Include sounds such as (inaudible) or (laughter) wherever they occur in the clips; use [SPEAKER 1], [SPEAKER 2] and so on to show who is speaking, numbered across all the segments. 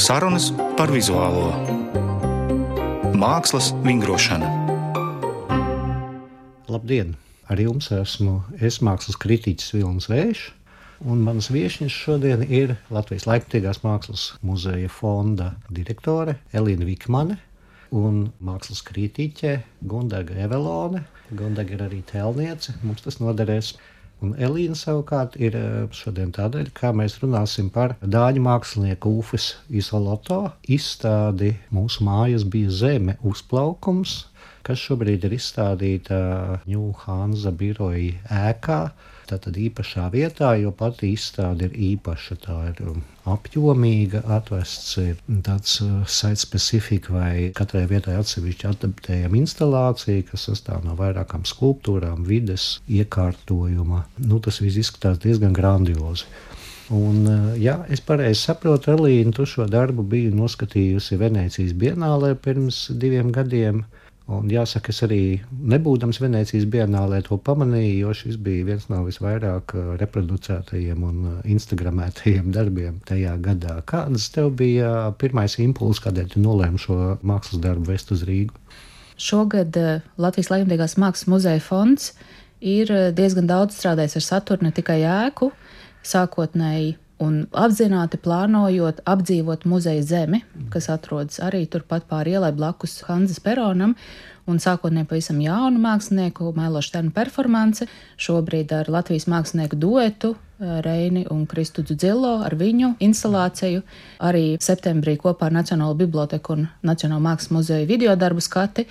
[SPEAKER 1] Sarunas par vizuālo mākslas vingrošanu.
[SPEAKER 2] Labdien! Ar jums esmu es mākslas kritiķis Vilnis Vējš. Un mans viesis šodien ir Latvijas Laikmatīgās mākslas muzeja fonda direktore Elīna Vikmane un mākslas kritiķe Gundaga Evelone. Gundaga ir arī tēlniece, mums tas noderēs. Un Elīna savukārt ir eh, šodien tādēļ, ka mēs runāsim par dāņu mākslinieku Ufes Izoloto izstādi. Mūsu mājas bija zeme uzplaukums, kas šobrīd ir izstādīta Ņūhānza biroja ēkā tātad īpašā vietā, jo pati izstāde ir īpaša. Tā ir um, apjomīga, atvests ir tāds uh, site specifika vai katrai vietai atsevišķi adaptējama instalācija, kas sastāv no vairākām skulptūrām, vides, iekārtojuma. Nu, tas viss izskatās diezgan grandiozi. Un, uh, ja es pareizi saprotu, Elīna, tu šo darbu biji noskatījusi Venecijas Bienālē pirms diviem gadiem. Un jāsaka, es arī nebūdams Venecijas Bienālē to pamanīju, jo šis bija viens no visvairāk uh, reproducētajiem un uh, instagramētajiem darbiem tajā gadā. Kāds tev bija pirmais impulss, kādēļ tu nolēmi šo mākslas darbu vest uz Rīgu?
[SPEAKER 3] Šogad uh, Latvijas Latvijas Mākslas muzeja fonds ir diezgan daudz strādājis ar saturu, ne tikai ēku. Sākotnēji un apzināti plānojot apdzīvot muzeja zemi, kas atrodas arī turpat pāri ielai blakus Hanzas peronam, un sākotnēji pavisam jaunu mākslinieku Mēlo Šternu performanci, šobrīd ar Latvijas mākslinieku duetu eh, Reini un Kristu Dzilo ar viņu instalāciju, arī septembrī kopā ar Nacionālo biblioteku un Nacionālo mākslas muzeju video darbu skati,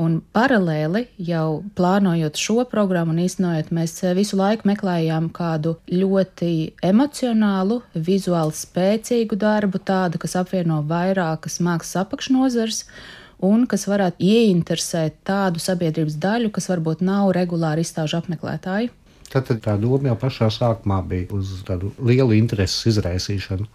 [SPEAKER 3] Un paralēli jau plānojot šo programmu un īstenojot, mēs visu laiku meklējām kādu ļoti emocionālu, vizuāli spēcīgu darbu, tādu, kas apvieno vairākas mākslas apakšnozars un kas varētu ieinteresēt tādu sabiedrības daļu, kas varbūt nav regulāri izstāžu apmeklētāji.
[SPEAKER 2] Tad tā doma jau pašā sākumā bija uz tādu lielu interesu izraisīšanu.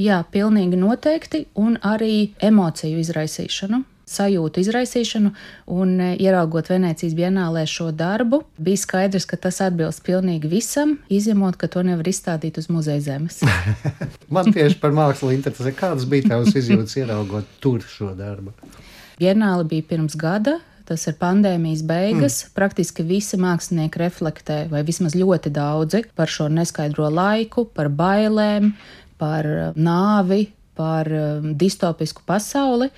[SPEAKER 3] Jā, pilnīgi noteikti, un arī emociju izraisīšanu sajūtu izraisīšanu, un e, ieraugot Venecijas bienālē šo darbu, bija skaidrs, ka tas atbilst pilnīgi visam, izņemot, ka to nevar izstādīt uz muzeja zemes. (laughs)
[SPEAKER 2] Man tieši par mākslu interesē, kādas bija tavas izjūtas ieraugot tur šo darbu?
[SPEAKER 3] Bienāle bija pirms gada, tas ir pandēmijas beigas. Mm. Praktiski visi mākslinieki reflektē, vai vismaz ļoti daudzi, par šo neskaidro laiku, par bailēm, par e, nāvi, par e, distopisku pasauli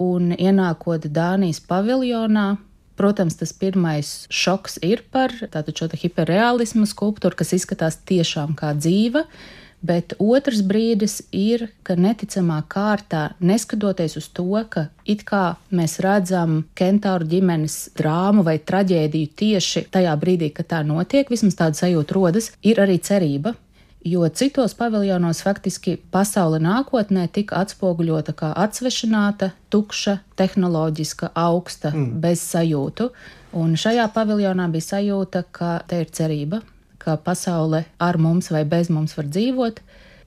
[SPEAKER 3] un ienākot Dānijas paviljonā. Protams, tas pirmais šoks ir par šo hiperrealismu skulptūru, kas izskatās tiešām kā dzīva, bet otrs brīdis ir, ka neticamā kārtā, neskatoties uz to, ka it kā mēs redzam kentauru ģimenes drāmu vai traģēdiju tieši tajā brīdī, kad tā notiek, vismaz tāda sajūta rodas, ir arī cerība jo citos paviljonos faktiski pasaule nākotnē tika atspoguļota kā atsvešināta, tukša, tehnoloģiska, augsta, mm. bez sajūtu. Un šajā paviljonā bija sajūta, ka te ir cerība, ka pasaule ar mums vai bez mums var dzīvot,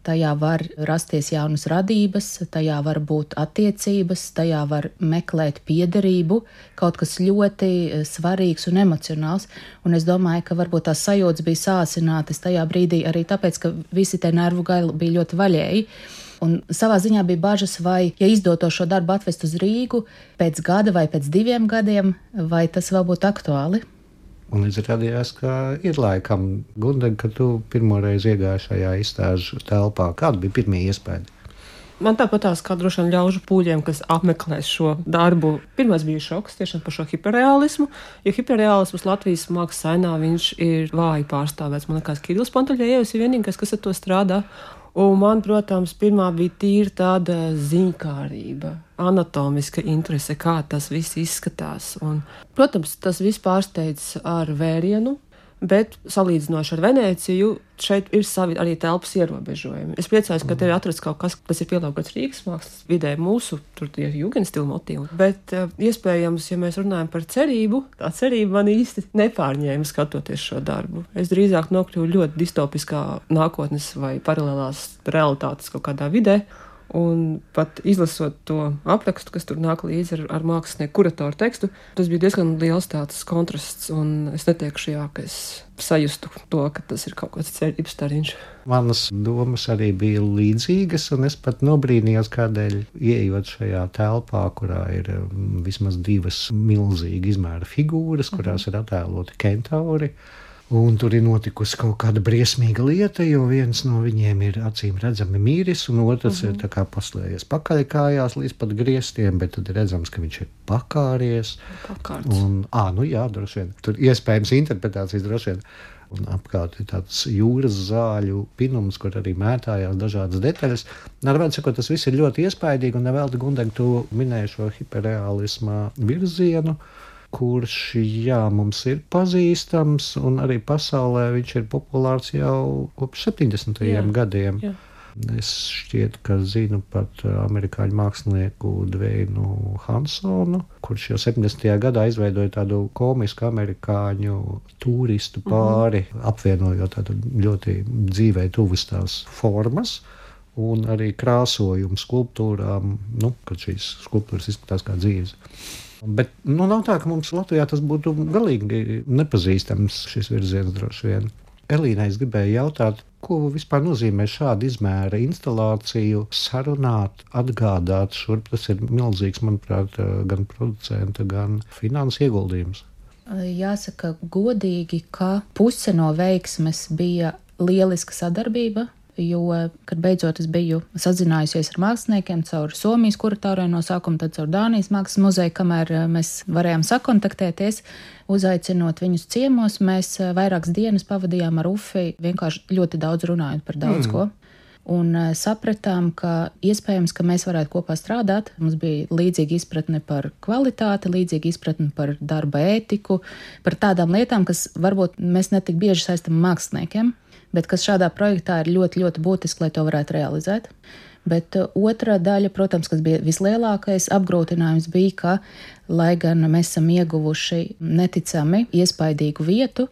[SPEAKER 3] Tajā var rasties jaunas radības, tajā var būt attiecības, tajā var meklēt piederību, kaut kas ļoti eh, svarīgs un emocionāls. Un es domāju, ka varbūt tās sajūtas bija sāsinātas tajā brīdī arī tāpēc, ka visi tie nervu gaili bija ļoti vaļēji. Un savā ziņā bija bažas, vai, ja izdoto šo darbu atvest uz Rīgu pēc gada vai pēc diviem gadiem, vai tas vēl būtu aktuāli.
[SPEAKER 2] Un līdz radījās, ka ir laikam gudri, ka tu pirmoreiz iegāji šajā izstāžu telpā. Kāda bija pirmie iespēja?
[SPEAKER 4] Man tāpatās kā droši vien ļaužu pūļiem, kas apmeklēs šo darbu. Pirmais bija šoks tiešām par šo hiperreālismu, jo hiperreālisms Latvijas mākslas ainā viņš ir vāji pārstāvēts. Man liekas, Kirils Pantaļējevs ir vienīgais, kas ar to strādā. Un man, protams, pirmā bija tīra tāda ziņkārība, anatomiska interese, kā tas viss izskatās. Un, protams, tas viss pārsteidz ar vērienu, Bet, salīdzinoši ar Venēciju, šeit ir savi arī telpas ierobežojumi. Es priecājos, ka te ir atrasts kaut kas, kas ir pielāgots Rīgas mākslas vidē, mūsu jūgens stila motīvi. Bet, uh, iespējams, ja mēs runājam par cerību, tā cerība man īsti nepārņēma skatoties šo darbu. Es drīzāk nokļuvu ļoti distopiskā nākotnes vai paralēlās realitātes kaut kādā vidē. Un pat izlasot to aprakstu, kas tur nāk līdzi ar, ar mākslinieku kuratoru tekstu, tas bija diezgan liels tāds kontrasts. Es neteikšu, jā, ka es sajustu to, ka tas ir kaut kāds cerības stariņš.
[SPEAKER 2] Manas domas arī bija līdzīgas, un es pat nobrīnījos, kādēļ ieejot šajā telpā, kurā ir um, vismaz divas milzīgas izmēra figūras, kurās ir attēloti kentauri. Un tur ir notikusi kaut kāda briesmīga lieta, jo viens no viņiem ir acīm redzami mīris, un otrs mm -hmm. ir paslēdzies pakaļkājās līdz pat griestiem, bet tad redzams, ka viņš ir pakāries.
[SPEAKER 4] Pakārts.
[SPEAKER 2] Un, à, nu jā, droši vien. Tur iespējams interpretācijas droši vien. Un apkārt ir tāds jūras zāļu pinums, kur arī mētājās dažādas detaļas. Ar vārdu sakot, tas viss ir ļoti iespaidīgi, un nevelti Gundegi to minēja šo hiperreālisma virzienu kurš jā, mums ir pazīstams, un arī pasaulē viņš ir populārs jau kopš 70. Jā, gadiem. Jā. Es šķiet, ka zinu pat amerikāņu mākslinieku Dveinu Hansonu, kurš jau 70. gadā izveidoja tādu komisku amerikāņu turistu mhm. pāri, mm -hmm. apvienojot tādu ļoti dzīvē tuvas tās formas un arī krāsojumu skulptūrām, nu, kad šīs skulptūras izskatās kā dzīves. Bet nu, nav tā, ka mums Latvijā tas būtu galīgi nepazīstams šis virziens droši vien. Elīnai es gribēju jautāt, ko vispār nozīmē šāda izmēra instalāciju sarunāt, atgādāt. Šurp tas ir milzīgs, manuprāt, gan producenta, gan finanses ieguldījums.
[SPEAKER 3] Jāsaka godīgi, ka puse no veiksmes bija lieliska sadarbība Jo, kad beidzot es biju sazinājusies ar māksliniekiem caur Somijas kuratoriem no sākuma, tad caur Dānijas mākslas muzeju, kamēr eh, mēs varējām sakontaktēties, uzaicinot viņus ciemos, mēs eh, vairākas dienas pavadījām ar Ufi, vienkārši ļoti daudz runājot par daudz mm. ko. Un uh, sapratām, ka iespējams, ka mēs varētu kopā strādāt. Mums bija līdzīga izpratne par kvalitāti, līdzīga izpratne par darba ētiku, par tādām lietām, kas varbūt mēs netik bieži saistam māksliniekiem bet kas šādā projektā ir ļoti, ļoti būtiski, lai to varētu realizēt. Bet uh, otra daļa, protams, kas bija vislielākais apgrūtinājums, bija, ka, lai gan mēs esam ieguvuši neticami iespaidīgu vietu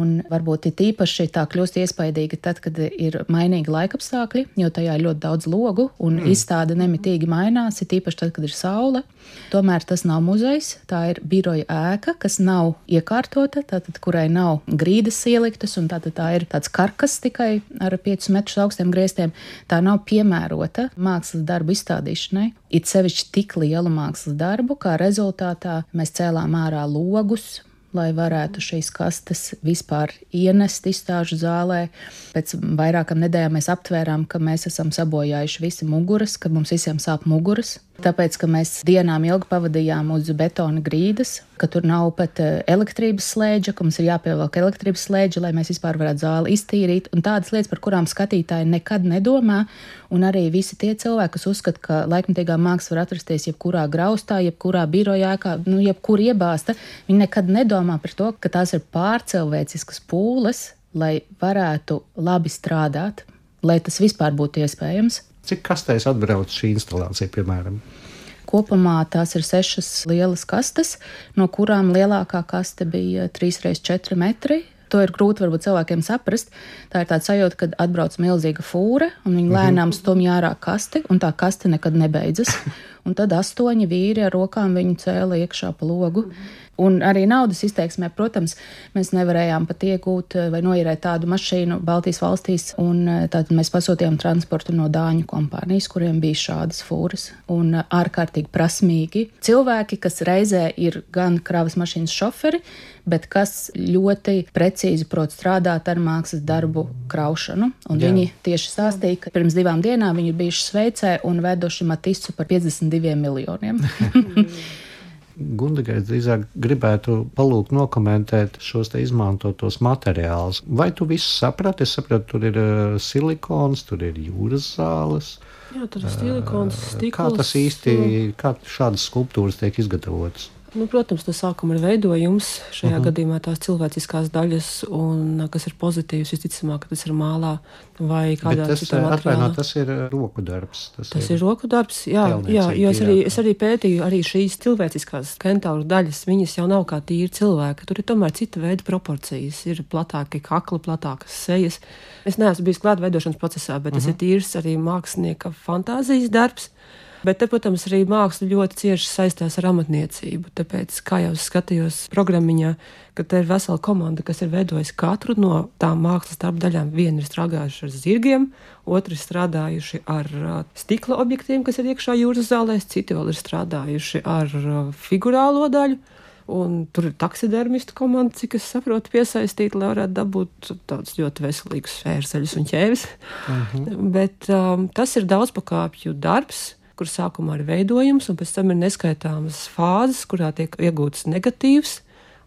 [SPEAKER 3] Un varbūt ir īpaši tā kļūst iespaidīga tad, kad ir mainīgi laikapstākļi, jo tajā ir ļoti daudz logu un mm. izstāde nemitīgi mainās, ir īpaši tad, kad ir saule. Tomēr tas nav muzejs, tā ir biroja ēka, kas nav iekārtota, tātad, kurai nav grīdas ieliktas, un tātad tā ir tāds karkas tikai ar 5 metrus augstiem griestiem. Tā nav piemērota mākslas darbu izstādīšanai. It sevišķi tik lielu mākslas darbu, kā rezultātā mēs cēlām ārā logus, lai varētu šīs kastes vispār ienest izstāžu zālē. Pēc vairākām nedēļām mēs aptvērām, ka mēs esam sabojājuši visi muguras, ka mums visiem sāp muguras. Tāpēc, ka mēs dienām ilgi pavadījām uz betona grīdas, ka tur nav pat eh, elektrības slēdža, ka mums ir jāpievelk elektrības slēdža, lai mēs vispār varētu zāli iztīrīt, un tādas lietas, par kurām skatītāji nekad nedomā, un arī visi tie cilvēki, kas uzskata, ka laikmatīgā māksla var atrasties jebkurā graustā, jebkurā birojā, kā, nu, jebkur iebāzta, viņi nekad nedomā par to, ka tās ir pārcilvēciskas pūles, lai varētu labi strādāt, lai tas vispār būtu iespējams.
[SPEAKER 2] Cik kastēs atbrauc šī instalācija, piemēram?
[SPEAKER 3] Kopumā tās ir sešas lielas kastes, no kurām lielākā kaste bija 3x4 metri. To ir grūti varbūt cilvēkiem saprast. Tā ir tāda sajūta, ka atbrauc milzīga fūra un viņi mhm. lēnām stumj ārā kasti, un tā kaste nekad nebeidzas. Un tad astoņi vīri ar rokām viņu cēla iekšā pa logu. Mm. Un arī naudas izteiksmē, protams, mēs nevarējām pat iegūt eh, vai noīrēt tādu mašīnu Baltijas valstīs. Eh, Tātad mēs pasūtījām transportu no Dāņu kompānijas, kuriem bija šādas fūras. Un eh, ārkārtīgi prasmīgi cilvēki, kas reizē ir gan kravas mašīnas šoferi, bet kas ļoti precīzi prot strādāt ar mākslas darbu kraušanu. Viņi tieši stāstīja, ka pirms divām dienām viņi ir bijuši Šveicē un veduši Matisu par 52 miljoniem. (laughs) (laughs)
[SPEAKER 2] Gundagai drīzāk gribētu palūgt nokomentēt šos te izmantotos materiālus. Vai tu visu saprati? Es sapratu, tur ir uh, silikons, tur ir jūras zāles.
[SPEAKER 4] Jā, tur ir silikons, stikls.
[SPEAKER 2] Kā tas īsti, kā šādas skulptūras tiek izgatavotas?
[SPEAKER 4] Nu, protams, no sākuma ir veidojums šajā uh -huh. gadījumā tās cilvēciskās daļas, un kas ir pozitīvs, visticamāk, ka tas ir mālā vai kādā
[SPEAKER 2] tas,
[SPEAKER 4] citā materiālā.
[SPEAKER 2] Atvaino, tas ir roku darbs.
[SPEAKER 4] Tas, tas ir, ir roku darbs, jā, jā jo es arī, es arī pētīju arī šīs cilvēciskās kentauru daļas, viņas jau nav kā tīri cilvēki, tur ir tomēr cita veida proporcijas, ir platāki kakli, platākas sejas. Es neesmu bijis klāt veidošanas procesā, bet uh -huh. tas ir tīrs arī mākslinieka fantāzijas darbs. Bet, te, protams, arī māksla ļoti cieši saistās ar amatniecību. Tāpēc, kā jau skatījos programmiņā, ka te ir vesela komanda, kas ir veidojusi katru no tām mākslas daļām. Viena ir strādājuši ar zirgiem, otra ir strādājuši ar uh, stikla objektiem, kas ir iekšā jūras zālēs, citi vēl ir strādājuši ar uh, figurālo daļu. Un tur ir taksidermistu komanda, cik es saprotu, piesaistīta, lai varētu dabūt tādus ļoti veselīgus ērzeļus un ķēvis. Uh mhm. -huh. Bet um, tas ir daudzpakāpju darbs kur sākumā ir veidojums, un pēc tam ir neskaitāmas fāzes, kurā tiek iegūts negatīvs.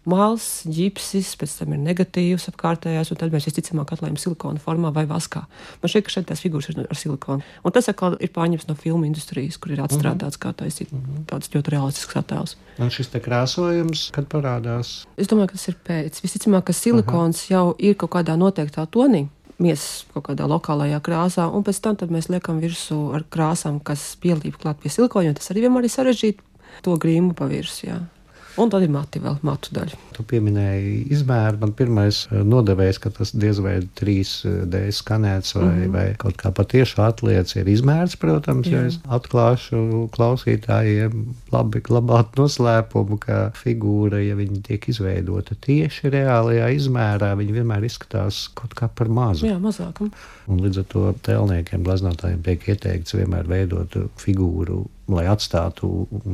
[SPEAKER 4] Māls, ģipsis, pēc tam ir negatīvs apkārtējās, un tad mēs visticamāk atklājam silikona formā vai vaskā. Man šķiet, ka šeit tās figūras ir ar silikonu. Un tas atkal ir pārņemts no filmu industrijas, kur ir atstrādāts kā taisīt mm -hmm. tāds ļoti realistisks attēls.
[SPEAKER 2] Un šis te krāsojums, kad parādās?
[SPEAKER 4] Es domāju, ka tas ir pēc. Visticamāk, ka silikons Aha. jau ir kaut kādā noteiktā tonī miesas kaut kādā lokālajā krāsā, un pēc tam mēs liekam virsū ar krāsām, kas pielīp klāt pie silikona, jo tas arī vienmēr ir sarežģīti to grīmu pa virsmu. Un tad ir mati vēl, matu daļa.
[SPEAKER 2] Tu pieminēji izmēru. Man pirmais eh, nodevējs, ka tas diez vai 3D eh, skanēts vai, mm -hmm. vai kaut kā patieši atliec ir izmērs, protams, Jā. ja es atklāšu klausītājiem labi glabāt noslēpumu, ka figūra, ja viņa tiek izveidota tieši reālajā izmērā, viņa vienmēr izskatās kaut kā par mazu.
[SPEAKER 4] Jā, mazāk.
[SPEAKER 2] Un līdz ar to tēlniekiem, glaznotājiem tiek ieteikts vienmēr veidot figūru lai atstātu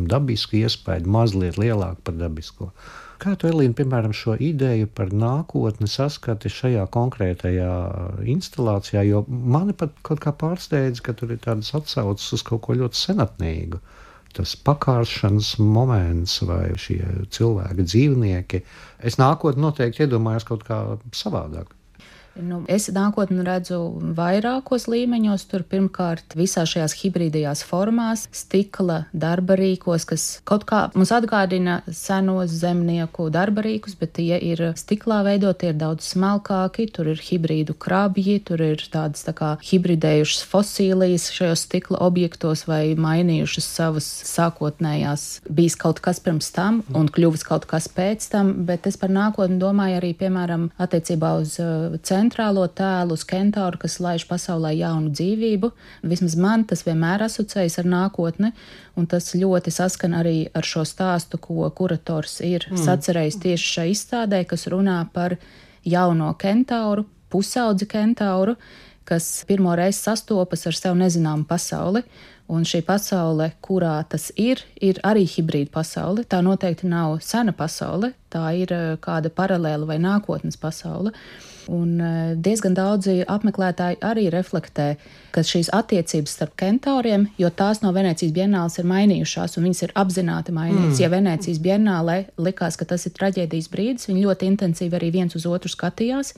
[SPEAKER 2] dabisku iespēju mazliet lielāku par dabisko. Kā tu, Elīna, piemēram, šo ideju par nākotni saskati šajā konkrētajā instalācijā? Jo mani pat kaut kā pārsteidz, ka tur ir tādas atsauces uz kaut ko ļoti senatnīgu. Tas pakāršanas moments vai šie cilvēki, dzīvnieki. Es nākotnē noteikti iedomājos kaut kā savādāk.
[SPEAKER 3] Nu, es nākotnē redzu vairākos līmeņos. Tur pirmkārt, visā šajās hibridajās formās, stikla darba rīkos, kas kaut kā mums atgādina senos zemnieku darba rīkus, bet tie ir stiklā veidoti, ir daudz smalkāki. Tur ir hibrīdu krabji, tur ir tādas tā kā hibridējušas fosīlijas šajos stikla objektos vai mainījušas savas sākotnējās. Bijis kaut kas pirms tam un kļuvis kaut kas pēc tam, bet es par nākotni domāju arī, piemēram, attiecībā uz uh, centru centrālo tēlu uz kentauru, kas laiž pasaulē jaunu dzīvību. Vismaz man tas vienmēr asociējas ar nākotni, un tas ļoti saskan arī ar šo stāstu, ko kurators ir mm. sacerējis tieši šai izstādē, kas runā par jauno kentauru, pusaudzi kentauru, kas pirmo reizi sastopas ar sev nezināmu pasauli. Un šī pasaule, kurā tas ir, ir arī hibrīda pasaule. Tā noteikti nav sena pasaule, tā ir eh, kāda paralēla vai nākotnes pasaule. Un e, diezgan daudzi apmeklētāji arī reflektē, ka šīs attiecības starp kentauriem, jo tās no Venecijas bienāles ir mainījušās, un viņas ir apzināti mainītas. Mm. Ja Venecijas bienālē likās, ka tas ir traģēdijas brīdis, viņi ļoti intensīvi arī viens uz otru skatījās,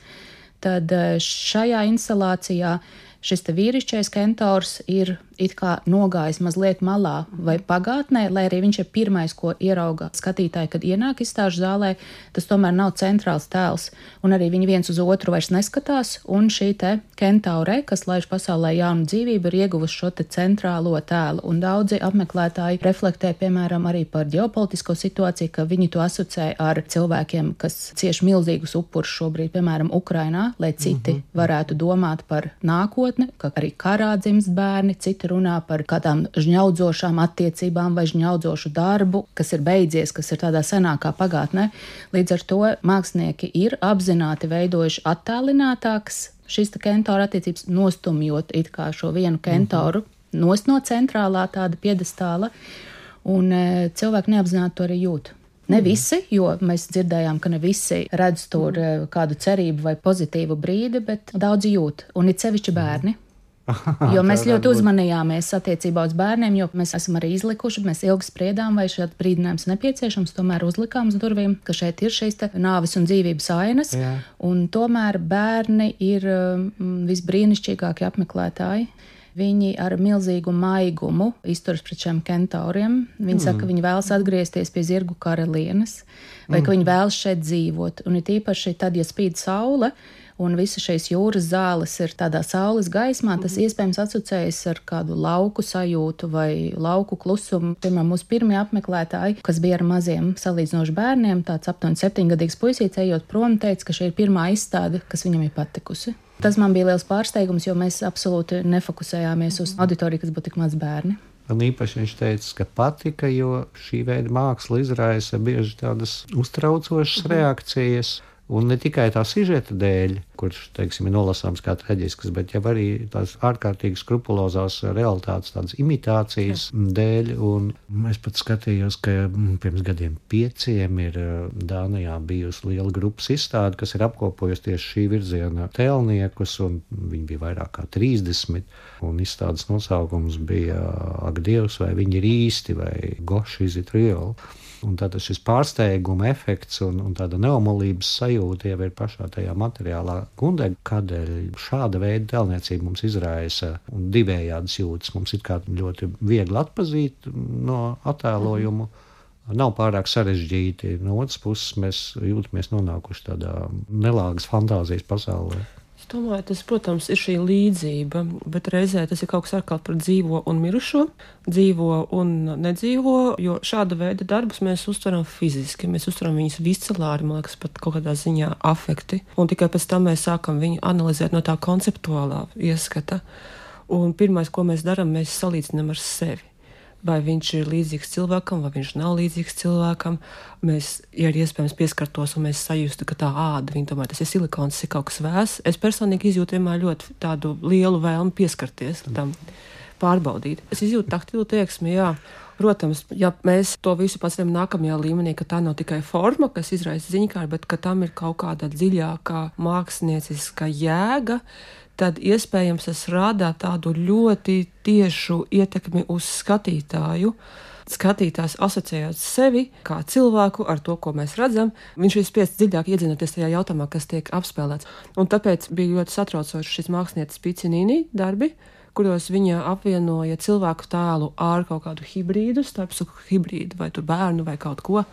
[SPEAKER 3] tad e, šajā instalācijā šis vīrišķais kentaurs ir it kā nogājis mazliet malā vai pagātnē, lai arī viņš ir pirmais, ko ierauga skatītāji, kad ienāk izstāžu zālē, tas tomēr nav centrāls tēls, un arī viņi viens uz otru vairs neskatās, un šī te kentaure, kas laiž pasaulē jaunu dzīvību, ir ieguvusi šo te centrālo tēlu, un daudzi apmeklētāji reflektē, piemēram, arī par ģeopolitisko situāciju, ka viņi to asociē ar cilvēkiem, kas cieši milzīgus upurus šobrīd, piemēram, Ukrainā, lai citi mm -hmm. varētu domāt par nākotni, ka arī karā dzimst bērni, citi citi runā par kādām žņaudzošām attiecībām vai žņaudzošu darbu, kas ir beidzies, kas ir tādā senākā pagātnē. Līdz ar to mākslinieki ir apzināti veidojuši attālinātākas šīs kentora attiecības, nostumjot it kā šo vienu kentoru -hmm. nost no centrālā tāda piedestāla, un e, cilvēki neapzināti to arī jūt. Ne mhm. visi, jo mēs dzirdējām, ka ne visi redz tur mm. kādu cerību vai pozitīvu brīdi, bet daudzi jūt, un it sevišķi bērni. (laughs) Jo mēs ļoti uzmanījāmies attiecībā uz bērniem, jo mēs esam arī izlikuši, mēs ilgi spriedām, vai šāds brīdinājums nepieciešams. Tomēr uzlikām uz durvīm, ka šeit ir šīs nāves un dzīvības ainas, Jā. un tomēr bērni ir um, visbrīnišķīgākie apmeklētāji Viņi ar milzīgu maigumu izturas pret šiem kentauriem. Viņi mm. saka, ka viņi vēlas atgriezties pie zirgu karalienes, vai mm. ka viņi vēlas šeit dzīvot. Un it īpaši tad, ja spīd saule, un visas šīs jūras zāles ir tādā saules gaismā, tas mm. iespējams asociējas ar kādu lauku sajūtu vai lauku klusumu. Piemēram, mūsu pirmie apmeklētāji, kas bija ar maziem salīdzinoši bērniem, tāds aptuveni septiņgadīgs puisīts, ejot prom, teica, ka šī ir pirmā izstāde, kas viņam ir patikusi. Tas man bija liels pārsteigums, jo mēs absolūti nefokusējāmies uz auditoriju, kas būtu tik maz bērni.
[SPEAKER 2] Un īpaši viņš teica, ka patika, jo šī veida māksla izraisa bieži tādas uztraucošas mhm. reakcijas. Un ne tikai tā sižeta dēļ, kurš teiksim, ir nolasāms kā traģisks, bet jau arī tās ārkārtīgi skrupulozās realitātes, tādas imitācijas Jā. dēļ. Un es pat skatījos, ka mm, pirms gadiem pieciem ir eh, Dānijā bijusi liela grupas izstāde, kas ir apkopojusi tieši šī virziena tēlniekus, un viņi bija vairāk kā 30. Un izstādes nosaukums bija Ak, Dievs, vai viņi ir īsti, vai Goši, is it real? Un tātad šis pārsteiguma efekts un, un tāda neomolības sajūta jau ir pašā tajā materiālā gundē, kādēļ šāda veida tēlniecība mums izraisa divējādas jūtas. Mums ir kā ļoti viegli atpazīt no attēlojumu. Nav pārāk sarežģīti. No otras puses, mēs jūtamies nonākuši tādā nelāgas fantāzijas pasaulē.
[SPEAKER 4] Es domāju, tas, protams, ir šī līdzība, bet reizē tas ir kaut kas ārkārtīgi par dzīvo un mirušo, dzīvo un nedzīvo, jo šāda veida darbus mēs uztveram fiziski, mēs uztveram viņus viscelāri, man liekas, pat kaut kādā ziņā afekti, un tikai pēc tam mēs sākam viņu analizēt no tā konceptuālā ieskata. Un pirmais, ko mēs darām, mēs salīdzinām ar sevi vai viņš ir līdzīgs cilvēkam, vai viņš nav līdzīgs cilvēkam. Mēs, ja ir iespējams, pieskartos un mēs sajustu, ka tā āda, viņa tomēr tas ir silikons, ir kaut kas vēss. Es personīgi izjūtu vienmēr ļoti tādu lielu vēlmu pieskarties tam, pārbaudīt. Es izjūtu taktilu tieksmi, jā. Protams, ja mēs to visu paceļam nākamajā līmenī, ka tā nav tikai forma, kas izraisa ziņkāri, bet ka tam ir kaut kāda dziļākā mākslinieciskā jēga, tad iespējams tas rada tādu ļoti tiešu ietekmi uz skatītāju. Skatītājs asociējot sevi kā cilvēku ar to, ko mēs redzam, viņš ir spiests dziļāk iedzināties tajā jautājumā, kas tiek apspēlēts. Un tāpēc bija ļoti satraucoši šis māksliniecis Picinīni darbi, kuros viņa apvienoja cilvēku tēlu ar kaut kādu hibrīdu, starp hibrīdu vai bērnu vai kaut ko.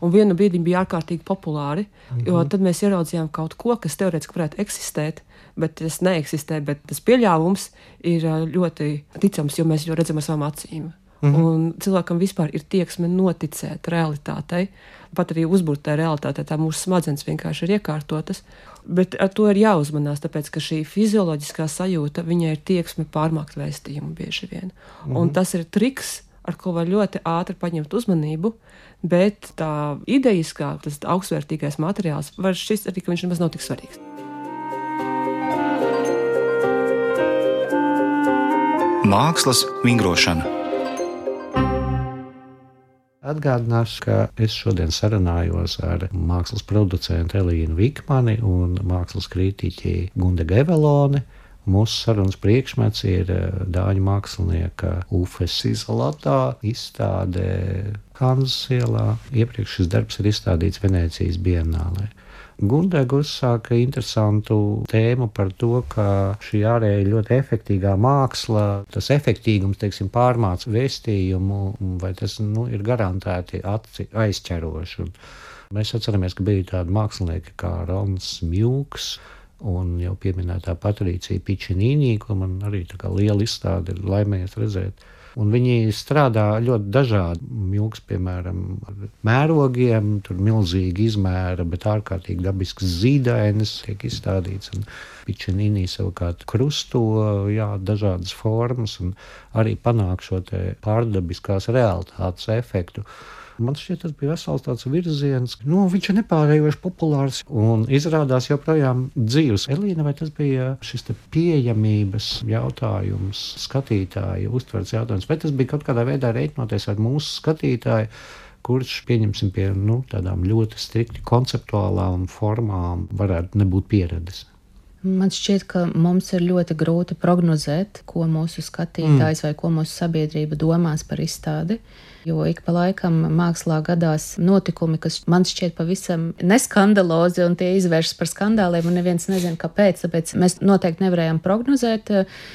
[SPEAKER 4] Un vienu brīdi bija ārkārtīgi populāri, jo mhm. tad mēs ieraudzījām kaut ko, kas teorētiski varētu eksistēt, bet tas neeksistē. Bet tas pieļāvums ir ļoti ticams, jo mēs to redzam ar savām acīm. Mm -hmm. Un cilvēkam vispār ir tieksme noticēt realitātei, pat arī uzbūvētai realitātei. Tā mūsu smadzenes vienkārši ir iekārtotas. Bet ar to ir jāuzmanās, tāpēc ka šī fizioloģiskā sajūta, viņai ir tieksme pārmākt vēstījumu bieži vien. Mm -hmm. Un tas ir triks, ar ko var ļoti ātri paņemt uzmanību, bet tā idejiskā, tas augstvērtīgais materiāls var šķist arī, ka viņš nemaz nav tik svarīgs.
[SPEAKER 1] Mākslas vingrošana.
[SPEAKER 2] Atgādināšu, ka es šodien sarunājos ar mākslas producentu Elīnu Vikmani un mākslas kritiķi Gunde Geveloni. Mūsu sarunas priekšmets ir eh, dāņu mākslinieka Ufes izolētā izstāde Kanzas ielā. Iepriekš šis darbs ir izstādīts Venecijas bienālē. Gundega uzsāka interesantu tēmu par to, ka šī ārēji ļoti efektīvā māksla, tas efektīvums, teiksim, pārmāca vēstījumu, vai tas nu, ir garantēti aizķeroši. Un mēs atceramies, ka bija tādi mākslinieki kā Rons Mjūks. Un jau pieminētā Patricija Pičinīnī, ko man arī tā kā liela izstāde ir laimējies redzēt. Un viņi strādā ļoti dažādi. Mūks, piemēram, ar mērogiem, tur milzīgi izmēra, bet ārkārtīgi dabisks zīdainis tiek izstādīts. Un pičinīnī savukārt krusto jā, dažādas formas un arī panāk šo pārdabiskās realitātes efektu. Man šķiet, tas bija vesels tāds virziens, nu, viņš ir nepārējoši populārs un izrādās joprojām dzīves. Elīna, vai tas bija šis pieejamības jautājums, skatītāja uztveres jautājums, vai tas bija kaut kādā veidā reiķinoties ar mūsu skatītāju? kurš, pieņemsim, pie nu, tādām ļoti strikti konceptuālām formām varētu nebūt pieredzējis.
[SPEAKER 3] Man šķiet, ka mums ir ļoti grūti prognozēt, ko mūsu skatītājs mm. vai ko mūsu sabiedrība domās par izstādi. Uh, jo ik pa laikam mākslā gadās notikumi, kas man šķiet pavisam neskandalozi, un tie izvēršas par skandāliem, un neviens nezina, kāpēc. Tāpēc mēs noteikti nevarējām prognozēt,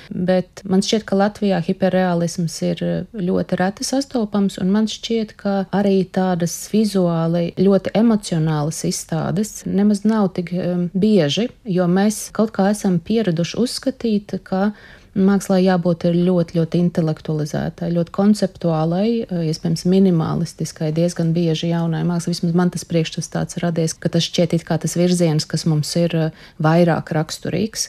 [SPEAKER 3] bet man šķiet, ka Latvijā hiperrealisms ir ļoti reti sastopams, un man šķiet, ka arī tādas vizuāli ļoti emocionālas izstādes nemaz nav tik um, bieži, jo mēs kaut kā esam pieraduši uzskatīt, ka Mākslā jābūt ļoti, ļoti intelektualizētai, ļoti konceptuālai, eh, iespējams, minimalistiskai, diezgan bieži jaunai mākslai. Vismaz man tas priekšstats tāds radies, ka tas šķiet it kā tas virziens, kas mums ir eh, vairāk raksturīgs.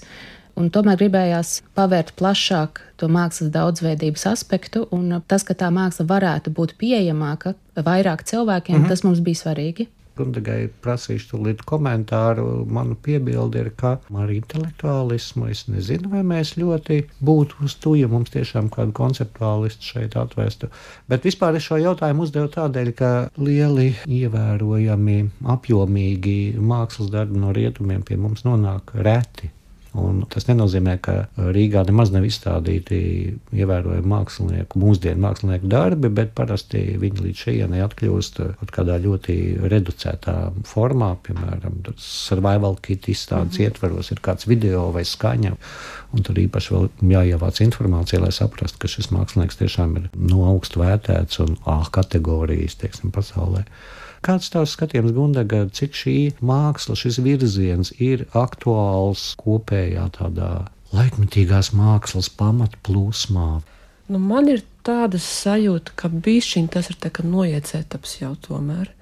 [SPEAKER 3] Un tomēr gribējās pavērt plašāk to mākslas daudzveidības aspektu, un tas, ka tā māksla varētu būt pieejamāka vairāk cilvēkiem, mm -hmm. tas mums bija svarīgi.
[SPEAKER 2] Gundagai prasīšu tūlīt komentāru. Manu piebildi ir, ka ar intelektuālismu es nezinu, vai mēs ļoti būtu uz to, ja mums tiešām kādu konceptuālistu šeit atvestu. Bet vispār es šo jautājumu uzdevu tādēļ, ka lieli, ievērojami, apjomīgi mākslas darbi no rietumiem pie mums nonāk reti. Un tas nenozīmē, ka Rīgā nemaz nav izstādīti ievērojami mākslinieku, mūsdienu mākslinieku darbi, bet parasti viņi līdz šejienei atkļūst kaut kādā ļoti reducētā formā, piemēram, survival kit izstādes mm -hmm. ietvaros ir kāds video vai skaņa. Un tur īpaši vēl jāievāc informācija, lai saprastu, ka šis mākslinieks tiešām ir no augstu vērtēts un A kategorijas teiksim, pasaulē. Kāds tavs skatījums, Gundaga, cik šī māksla, šis virziens ir aktuāls kopējā tādā laikmatīgās mākslas pamatplūsmā?
[SPEAKER 4] Nu, man ir tāda sajūta, ka bišķiņ tas ir tā kā noiets etaps jau tomēr.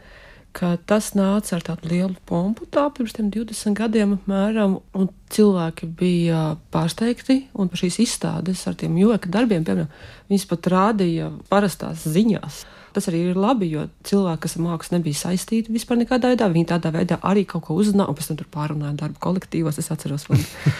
[SPEAKER 4] Ka tas nāca ar tādu lielu pompu tā pirms 20 gadiem apmēram, un cilvēki bija pārsteigti, un par šīs izstādes ar tiem joka darbiem, piemēram, viņas pat rādīja parastās ziņās. Tas arī ir labi, jo cilvēki, kas ar mākslu nebija saistīti vispār nekādā veidā, viņi tādā veidā arī kaut ko uzzināja, un pēc tam tur pārunāja darbu kolektīvos. Es atceros,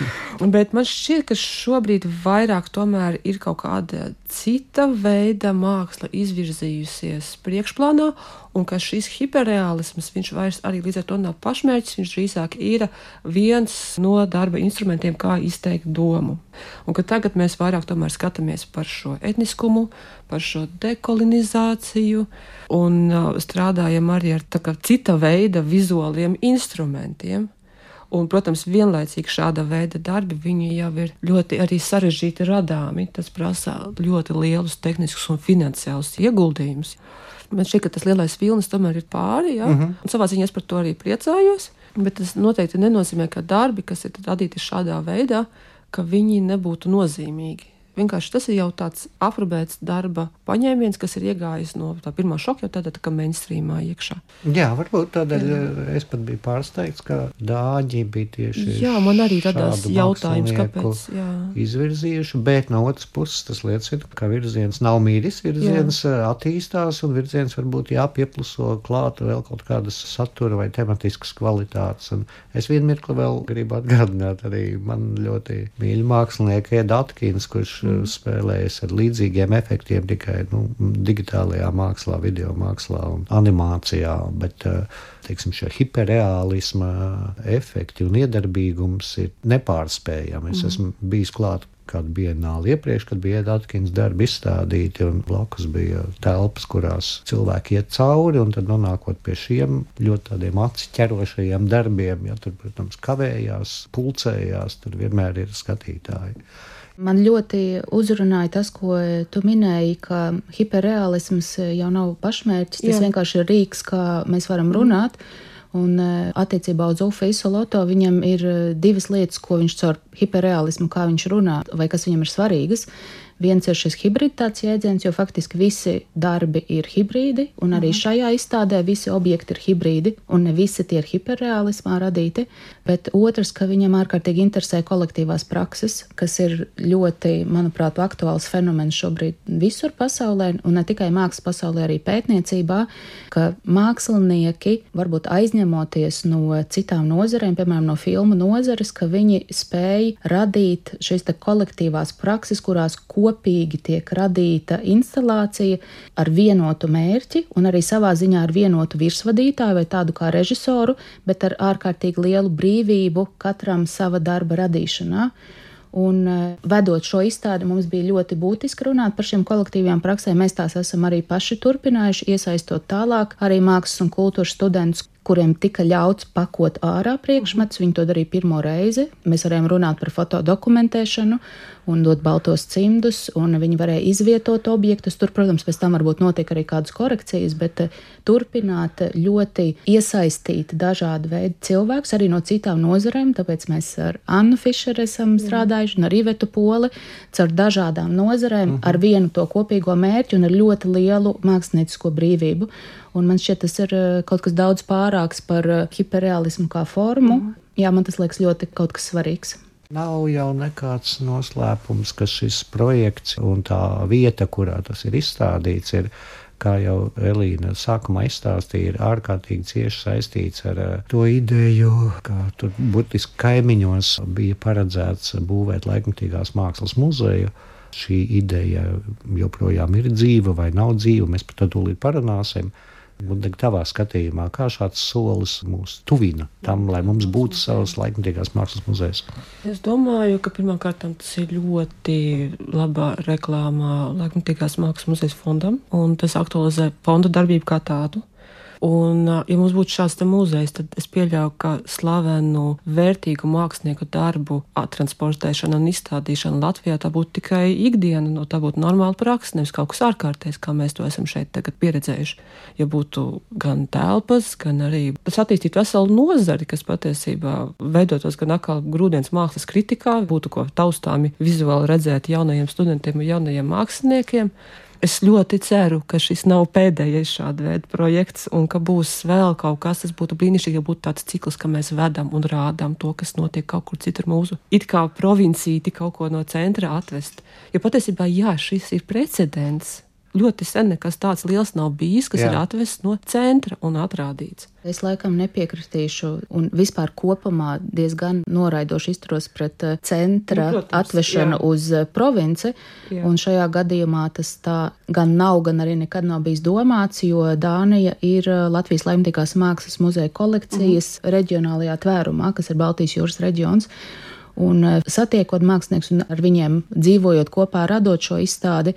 [SPEAKER 4] (laughs) bet man šķiet, ka šobrīd vairāk tomēr ir kaut kāda cita veida māksla izvirzījusies priekšplānā, un ka šis hiperreālisms, viņš vairs arī līdz ar to nav pašmērķis, viņš drīzāk ir viens no darba instrumentiem, kā izteikt domu. Un ka tagad mēs vairāk skatāmies par šo etniskumu, par šo dekolonizāciju un uh, strādājam arī ar kā, cita veida vizuāliem instrumentiem. Un, protams, vienlaicīgi šāda veida darbi jau ir ļoti sarežģīti radāmi. Tas prasa ļoti lielus tehniskus un finansiālus ieguldījumus. Man šķiet, ka tas lielais vilnis tomēr ir pāri. Ja? Mm -hmm. Un savā ziņā es par to arī priecājos. Bet tas noteikti nenozīmē, ka darbi, kas ir radīti šādā veidā, ka viņi nebūtu nozīmīgi. Vienkārši tas ir jau tāds aprobēts darba paņēmiens, kas ir iegājis no tā pirmā šoka, jau tādā tā kā mainstreamā iekšā.
[SPEAKER 2] Jā, varbūt tādēļ jā. Eh, es pat biju pārsteigts, ka dāģi bija tieši.
[SPEAKER 4] Jā, man arī radās jautājums, kāpēc. Jā.
[SPEAKER 2] Izvirzījuši, bet no otras puses tas liecina, ka virziens nav mīris, virziens jā. Eh, attīstās un virziens varbūt jāpiepluso klāt vēl kaut kādas satura vai tematiskas kvalitātes. Un es vienu mirkli vēl gribu atgādināt arī man ļoti mīļu mākslinieku Ed Atkins, kurš mm. spēlējas ar līdzīgiem efektiem tikai nu, digitālajā mākslā, video mākslā un animācijā. Bet, eh, teiksim, šie hiperreālisma efekti un iedarbīgums ir nepārspējami. Es mm. esmu bijis klāt kādu bienāli iepriekš, kad bija Atkins darbi izstādīti, un blakus bija telpas, kurās cilvēki iet cauri, un tad nonākot pie šiem ļoti tādiem aci ķerošajiem darbiem, ja tur, protams, kavējās, pulcējās, tur vienmēr ir skatītāji.
[SPEAKER 3] Man ļoti uzrunāja tas, ko tu minēji, ka hiperrealisms jau nav pašmērķis. Tas Jā. vienkārši ir rīks, kā mēs varam runāt. Mm. Un e, attiecībā uz Ufu Isoloto viņam ir e, divas lietas, ko viņš caur hiperrealismu, kā viņš runā, vai kas viņam ir svarīgas. Viens ir šis hibriditātes jēdziens, jo faktiski visi darbi ir hibrīdi, un arī mhm. šajā izstādē visi objekti ir hibrīdi, un ne visi tie ir hiperrealismā radīti. Bet otrs, ka viņam ārkārtīgi interesē kolektīvās prakses, kas ir ļoti, manuprāt, aktuāls fenomens šobrīd visur pasaulē, un ne tikai mākslas pasaulē, arī pētniecībā, ka mākslinieki, varbūt aizņemoties no citām nozarēm, piemēram, no filmu nozares, ka viņi spēj radīt šīs kolektīvās prakses, kurās ko kopīgi tiek radīta instalācija ar vienotu mērķi un arī savā ziņā ar vienotu virsvadītāju vai tādu kā režisoru, bet ar ārkārtīgi lielu brīvību katram sava darba radīšanā. Un, uh, vedot šo izstādi, mums bija ļoti būtiski runāt par šīm kolektīvajām praksēm. Mēs tās esam arī paši turpinājuši, iesaistot tālāk arī mākslas un kultūras studentus, kuriem tika ļauts pakot ārā priekšmetus. Viņi to darīja pirmo reizi. Mēs varējām runāt par fotodokumentēšanu un dot baltos cimdus, un viņi varēja izvietot objektus. Tur, protams, pēc tam varbūt notiek arī kādas korekcijas, bet eh, turpināt ļoti iesaistīt dažādu veidu cilvēkus arī no citām nozarēm. Tāpēc mēs ar Annu Fischeru esam strādājuši un ar Ivetu Poli caur dažādām nozarēm, ar vienu to kopīgo mērķu un ar ļoti lielu māksliniecisko brīvību. Un man šķiet, tas ir eh, kaut kas daudz pārāks par eh, hiperrealismu kā formu. Mm. Jā, man tas liekas ļoti kaut kas svarīgs.
[SPEAKER 2] Nav jau nekāds noslēpums, ka šis projekts un tā vieta, kurā tas ir izstādīts, ir kā jau Elīna sākumā izstāstīja, ir ārkārtīgi cieši saistīts ar uh, to ideju, ka tur burtiski kaimiņos bija paredzēts būvēt laikmatīgās mākslas muzeju. Šī ideja joprojām ir dzīva vai nav dzīva, mēs par to tūlīt parunāsim. Gudīgi, tavā skatījumā, kā šāds solis mūs tuvina tam, lai mums būtu savs laikmatīgās mākslas muzejs?
[SPEAKER 4] Es domāju, ka pirmkārt tas ir ļoti laba reklāmā laikmatīgās mākslas muzeja fondam, un tas aktualizē fonda darbību kā tādu. Un, ja mums būtu šāds muzejs, tad es pieļauju, ka slavenu, vērtīgu mākslinieku darbu transportēšana un izstādīšana Latvijā tā būtu tikai ikdiena, no tā būtu normāla praksa, nevis kaut kas ārkārtējs, kā mēs to esam šeit tagad pieredzējuši. Ja būtu gan telpas, gan arī tas attīstītu veselu nozari, kas patiesībā veidotos gan atkal grūdienas mākslas kritikā, būtu ko taustāmi vizuāli redzēt jaunajiem studentiem un jaunajiem māksliniekiem. Es ļoti ceru, ka šis nav pēdējais šāda veida projekts, un ka būs vēl kaut kas, tas būtu brīnišķīgi, ja būtu tāds cikls, ka mēs vedam un rādām to, kas notiek kaut kur citur mūsu. It kā provincīti kaut ko no centra atvest. Jo patiesībā, jā, šis ir precedents ļoti sen nekas tāds liels nav bijis, kas Jā. ir atvests no centra un atrādīts.
[SPEAKER 3] Es laikam nepiekritīšu, un vispār kopumā diezgan noraidoši izturos pret eh, centra nu, Protams, atvešanu jā. uz eh, provinci. Jā. Un šajā gadījumā tas tā gan nav, gan arī nekad nav bijis domāts, jo Dānija ir eh, Latvijas laimīgās mākslas muzeja kolekcijas uh mhm. -huh. reģionālajā tvērumā, kas ir Baltijas jūras reģions. Un satiekot mākslinieks un ar viņiem dzīvojot kopā, radot šo izstādi,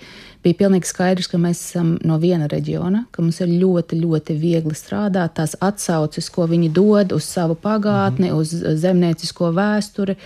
[SPEAKER 3] bija pilnīgi skaidrs, ka mēs esam no viena reģiona, ka mums ir ļoti, ļoti viegli strādāt. Tās atsauces, ko viņi dod uz savu pagātni, mm. uz zemniecisko vēsturi,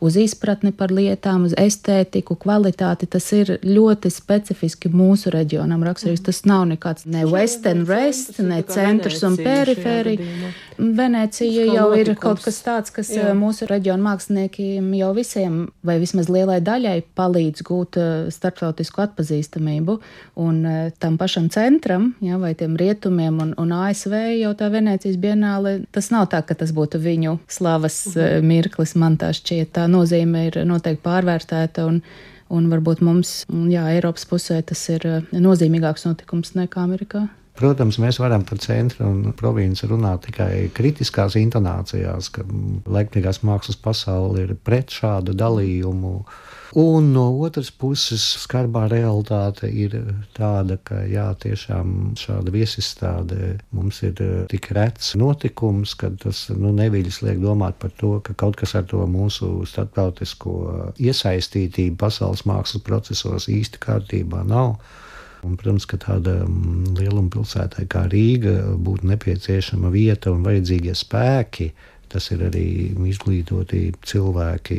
[SPEAKER 3] uz izpratni par lietām, uz estētiku, kvalitāti, tas ir ļoti specifiski mūsu reģionam raksturīgs. Tas nav nekāds ne western rest, ne centrs un perifērija. Venecija jau ir kaut kas tāds, kas Jā. mūsu reģionu māksliniekiem jau visiem, vai vismaz lielai daļai, palīdz gūt starptautisku atpazīstamību. Un e, tam pašam centram, ja, vai tiem rietumiem un, un ASV jau tā Venecijas bienāle, tas nav tā, ka tas būtu viņu slavas uh -huh. mirklis. Man tā šķiet, tā nozīme ir noteikti pārvērtēta. Un, Un varbūt mums, jā, Eiropas pusē tas ir e, nozīmīgāks notikums nekā Amerikā.
[SPEAKER 2] Protams, mēs varam par centru un provinci runāt tikai kritiskās intonācijās, ka laikmīgās mākslas pasaule ir pret šādu dalījumu. Un no otras puses, skarbā realitāte ir tāda, ka jā, tiešām šāda viesistāde mums ir eh, tik rets notikums, ka tas nu, neviļas liek domāt par to, ka kaut kas ar to mūsu starptautisko iesaistītību pasaules mākslas procesos īsti kārtībā nav. Un, protams, ka tāda mm, lieluma pilsētai kā Rīga būtu nepieciešama vieta un vajadzīgie spēki, Tas ir arī izglītoti cilvēki,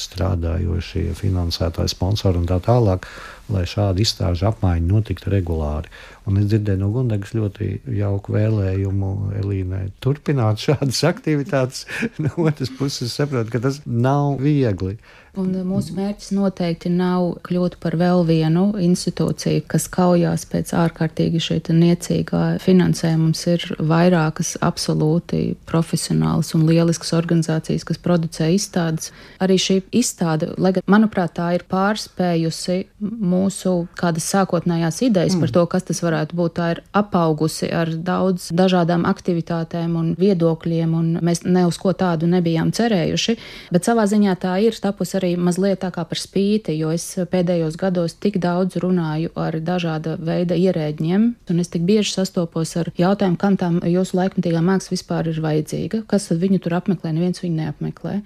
[SPEAKER 2] strādājošie, finansētāji, sponsori un tā tālāk, lai šāda izstāžu apmaiņa notiktu regulāri. Un es dzirdēju no Gundagas ļoti jauku vēlējumu Elīnai turpināt (laughs) šādas aktivitātes. No otras puses, saprotu, ka tas nav viegli.
[SPEAKER 3] Un mūsu mērķis noteikti nav kļūt par vēl vienu institūciju, kas kaujās pēc ārkārtīgi šī niecīgā finansējuma. Mums ir vairākas absolūti profesionālas un lieliskas organizācijas, kas producē izstādes. Arī šī izstāde, lai gan, manuprāt, tā ir pārspējusi mūsu kādas sākotnējās idejas mm. par to, kas tas varētu būt. Tā ir apaugusi ar daudz dažādām aktivitātēm un viedokļiem, un mēs ne uz ko tādu nebijām cerējuši. Bet savā ziņā tā ir tapusi arī mazliet tā kā par spīti, jo es pēdējos gados tik daudz runāju ar dažāda veida ierēģiem, un es tik bieži sastopos ar jautājumu, kam tā jūsu laikmatīgā māksla vispār ir vajadzīga, kas viņu tur apmeklē, neviens viņu neapmeklē.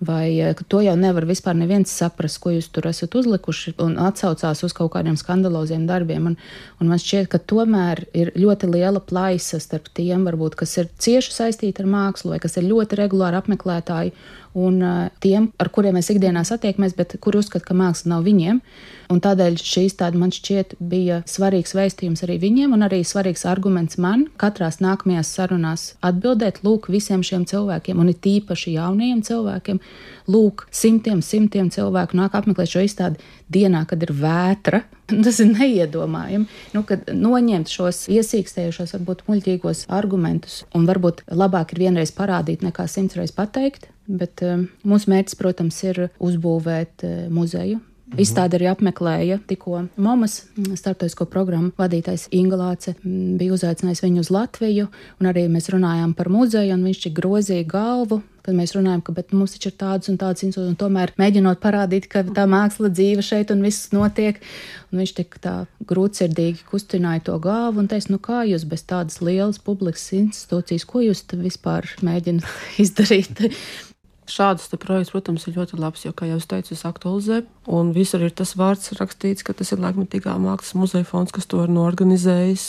[SPEAKER 3] Vai eh, to jau nevar vispār neviens saprast, ko jūs tur esat uzlikuši, un atsaucās uz kaut kādiem skandaloziem darbiem. Un, un man šķiet, ka tomēr ir ļoti liela plaisa starp tiem, varbūt, kas ir cieši saistīti ar mākslu, vai kas ir ļoti regulāri apmeklētāji, un tiem, ar kuriem mēs ikdienā satiekamies, bet kuri uzskata, ka māksla nav viņiem. Un tādēļ šīs tāda man šķiet bija svarīgs vēstījums arī viņiem, un arī svarīgs arguments man katrās nākamajās sarunās atbildēt lūk visiem šiem cilvēkiem, un it īpaši jaunajiem cilvēkiem, lūk, simtiem, simtiem cilvēku nāk apmeklēt šo izstādi dienā, kad ir vētra. (laughs) Tas ir neiedomājami. Nu, kad noņemt šos iesīkstējušos, varbūt muļķīgos argumentus, un varbūt labāk ir vienreiz parādīt, nekā simtreiz pateikt. Bet um, mūsu mērķis, protams, ir uzbūvēt uh, muzeju, Mhm. Izstādi arī apmeklēja tikko Momas starptautisko programmu vadītājs Ingalāce. Bija uzaicinājis viņu uz Latviju, un arī mēs runājām par muzeju, un viņš tik grozīja galvu. Kad mēs runājam, ka mums taču ir tādas un tādas institūcijas, un tomēr mēģinot parādīt, ka tā māksla dzīve šeit un viss notiek, un viņš tik tā grūtsirdīgi kustināja to galvu un teica, nu kā jūs bez tādas lielas publikas institūcijas, ko jūs vispār mēģināt (laughs) izdarīt?
[SPEAKER 4] Šāds projekts, protams, ir ļoti labs, jo, kā jau teicu, es aktualizēju. Un visur ir tas vārds rakstīts, ka tas ir laikmetīgā mākslas muzeja fonds, kas to ir norganizējis.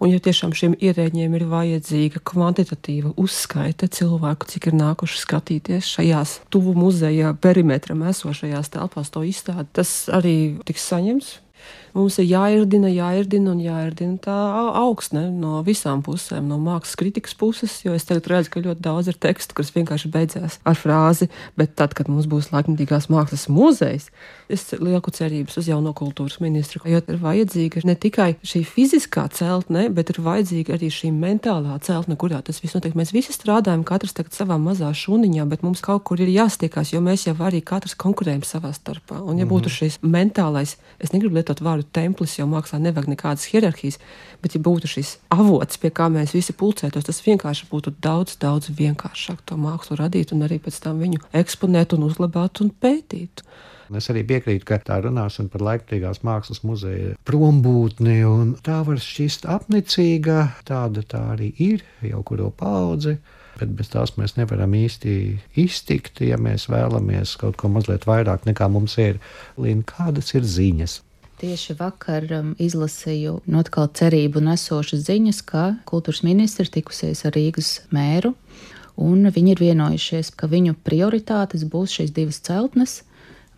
[SPEAKER 4] Un, ja tiešām šiem ierēģiem ir vajadzīga kvantitatīva uzskaita cilvēku, cik ir nākuši skatīties šajās tuvu muzeja perimetram esošajās telpās to izstādi, tas arī tiks saņemts Mums ir jāirdina, jāirdina un jāirdina tā augsne no visām pusēm, no mākslas kritikas puses, jo es tagad redzu, ka ļoti daudz ir tekstu, kas vienkārši beidzās ar frāzi, bet tad, kad mums būs laikmatīgās mākslas muzejs, es lieku cerības uz jauno kultūras ministru, jo ir vajadzīga ne tikai šī fiziskā celtne, bet ir vajadzīga arī šī mentālā celtne, kurā tas viss notiek. Mēs visi strādājam, katrs tagad savā mazā šūniņā, bet mums kaut kur ir jāstiekās, jo mēs jau arī katrs konkurējam savā starpā. Un ja būtu mhm. šis mentālais, es negribu lietot vārdu vārdu templis, jo mākslā nevajag nekādas hierarhijas, bet ja būtu šis avots, pie kā mēs visi pulcētos, tas vienkārši būtu daudz, daudz vienkāršāk to mākslu radīt un arī pēc tam viņu eksponēt un uzlabāt un pētīt.
[SPEAKER 2] Es arī piekrītu, ka tā runāšana par laikmatīgās mākslas muzeja prombūtni, un tā var šķist apnicīga, tāda tā arī ir jau kuru paudzi bet bez tās mēs nevaram īsti iztikt, ja mēs vēlamies kaut ko mazliet vairāk nekā mums ir. Līna, kādas ir ziņas?
[SPEAKER 3] Tieši vakar um, izlasīju no atkal cerību nesošas ziņas, ka kultūras ministri tikusies ar Rīgas mēru, un viņi ir vienojušies, ka viņu prioritātes būs šīs divas celtnes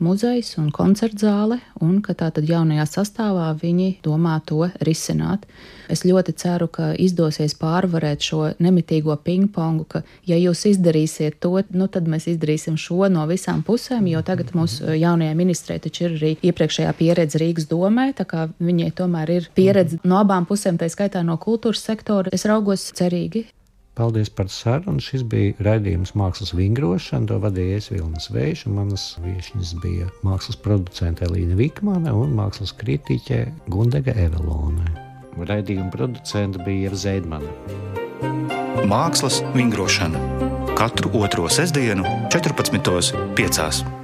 [SPEAKER 3] muzejs un koncertzāle, un ka tātad jaunajā sastāvā viņi domā to risināt. Es ļoti ceru, ka izdosies pārvarēt šo nemitīgo pingpongu, ka, ja jūs izdarīsiet to, nu tad mēs izdarīsim šo no visām pusēm, jo tagad mūsu jaunajai ministrei taču ir arī iepriekšējā pieredze Rīgas domē, tā kā viņai tomēr ir pieredze no abām pusēm, tā skaitā no kultūras sektora. Es raugos cerīgi.
[SPEAKER 2] Paldies par sarunu. Šis bija raidījums Mākslas vingrošana. To vadīja Vilnis Vējš, un manas viesņas bija mākslas producente Elīna Vikmane un mākslas kritiķe Gundega Evelone. Raidījuma producente bija Ieva Zēdmane.
[SPEAKER 1] Mākslas vingrošana katru otro sestdienu, 14.5.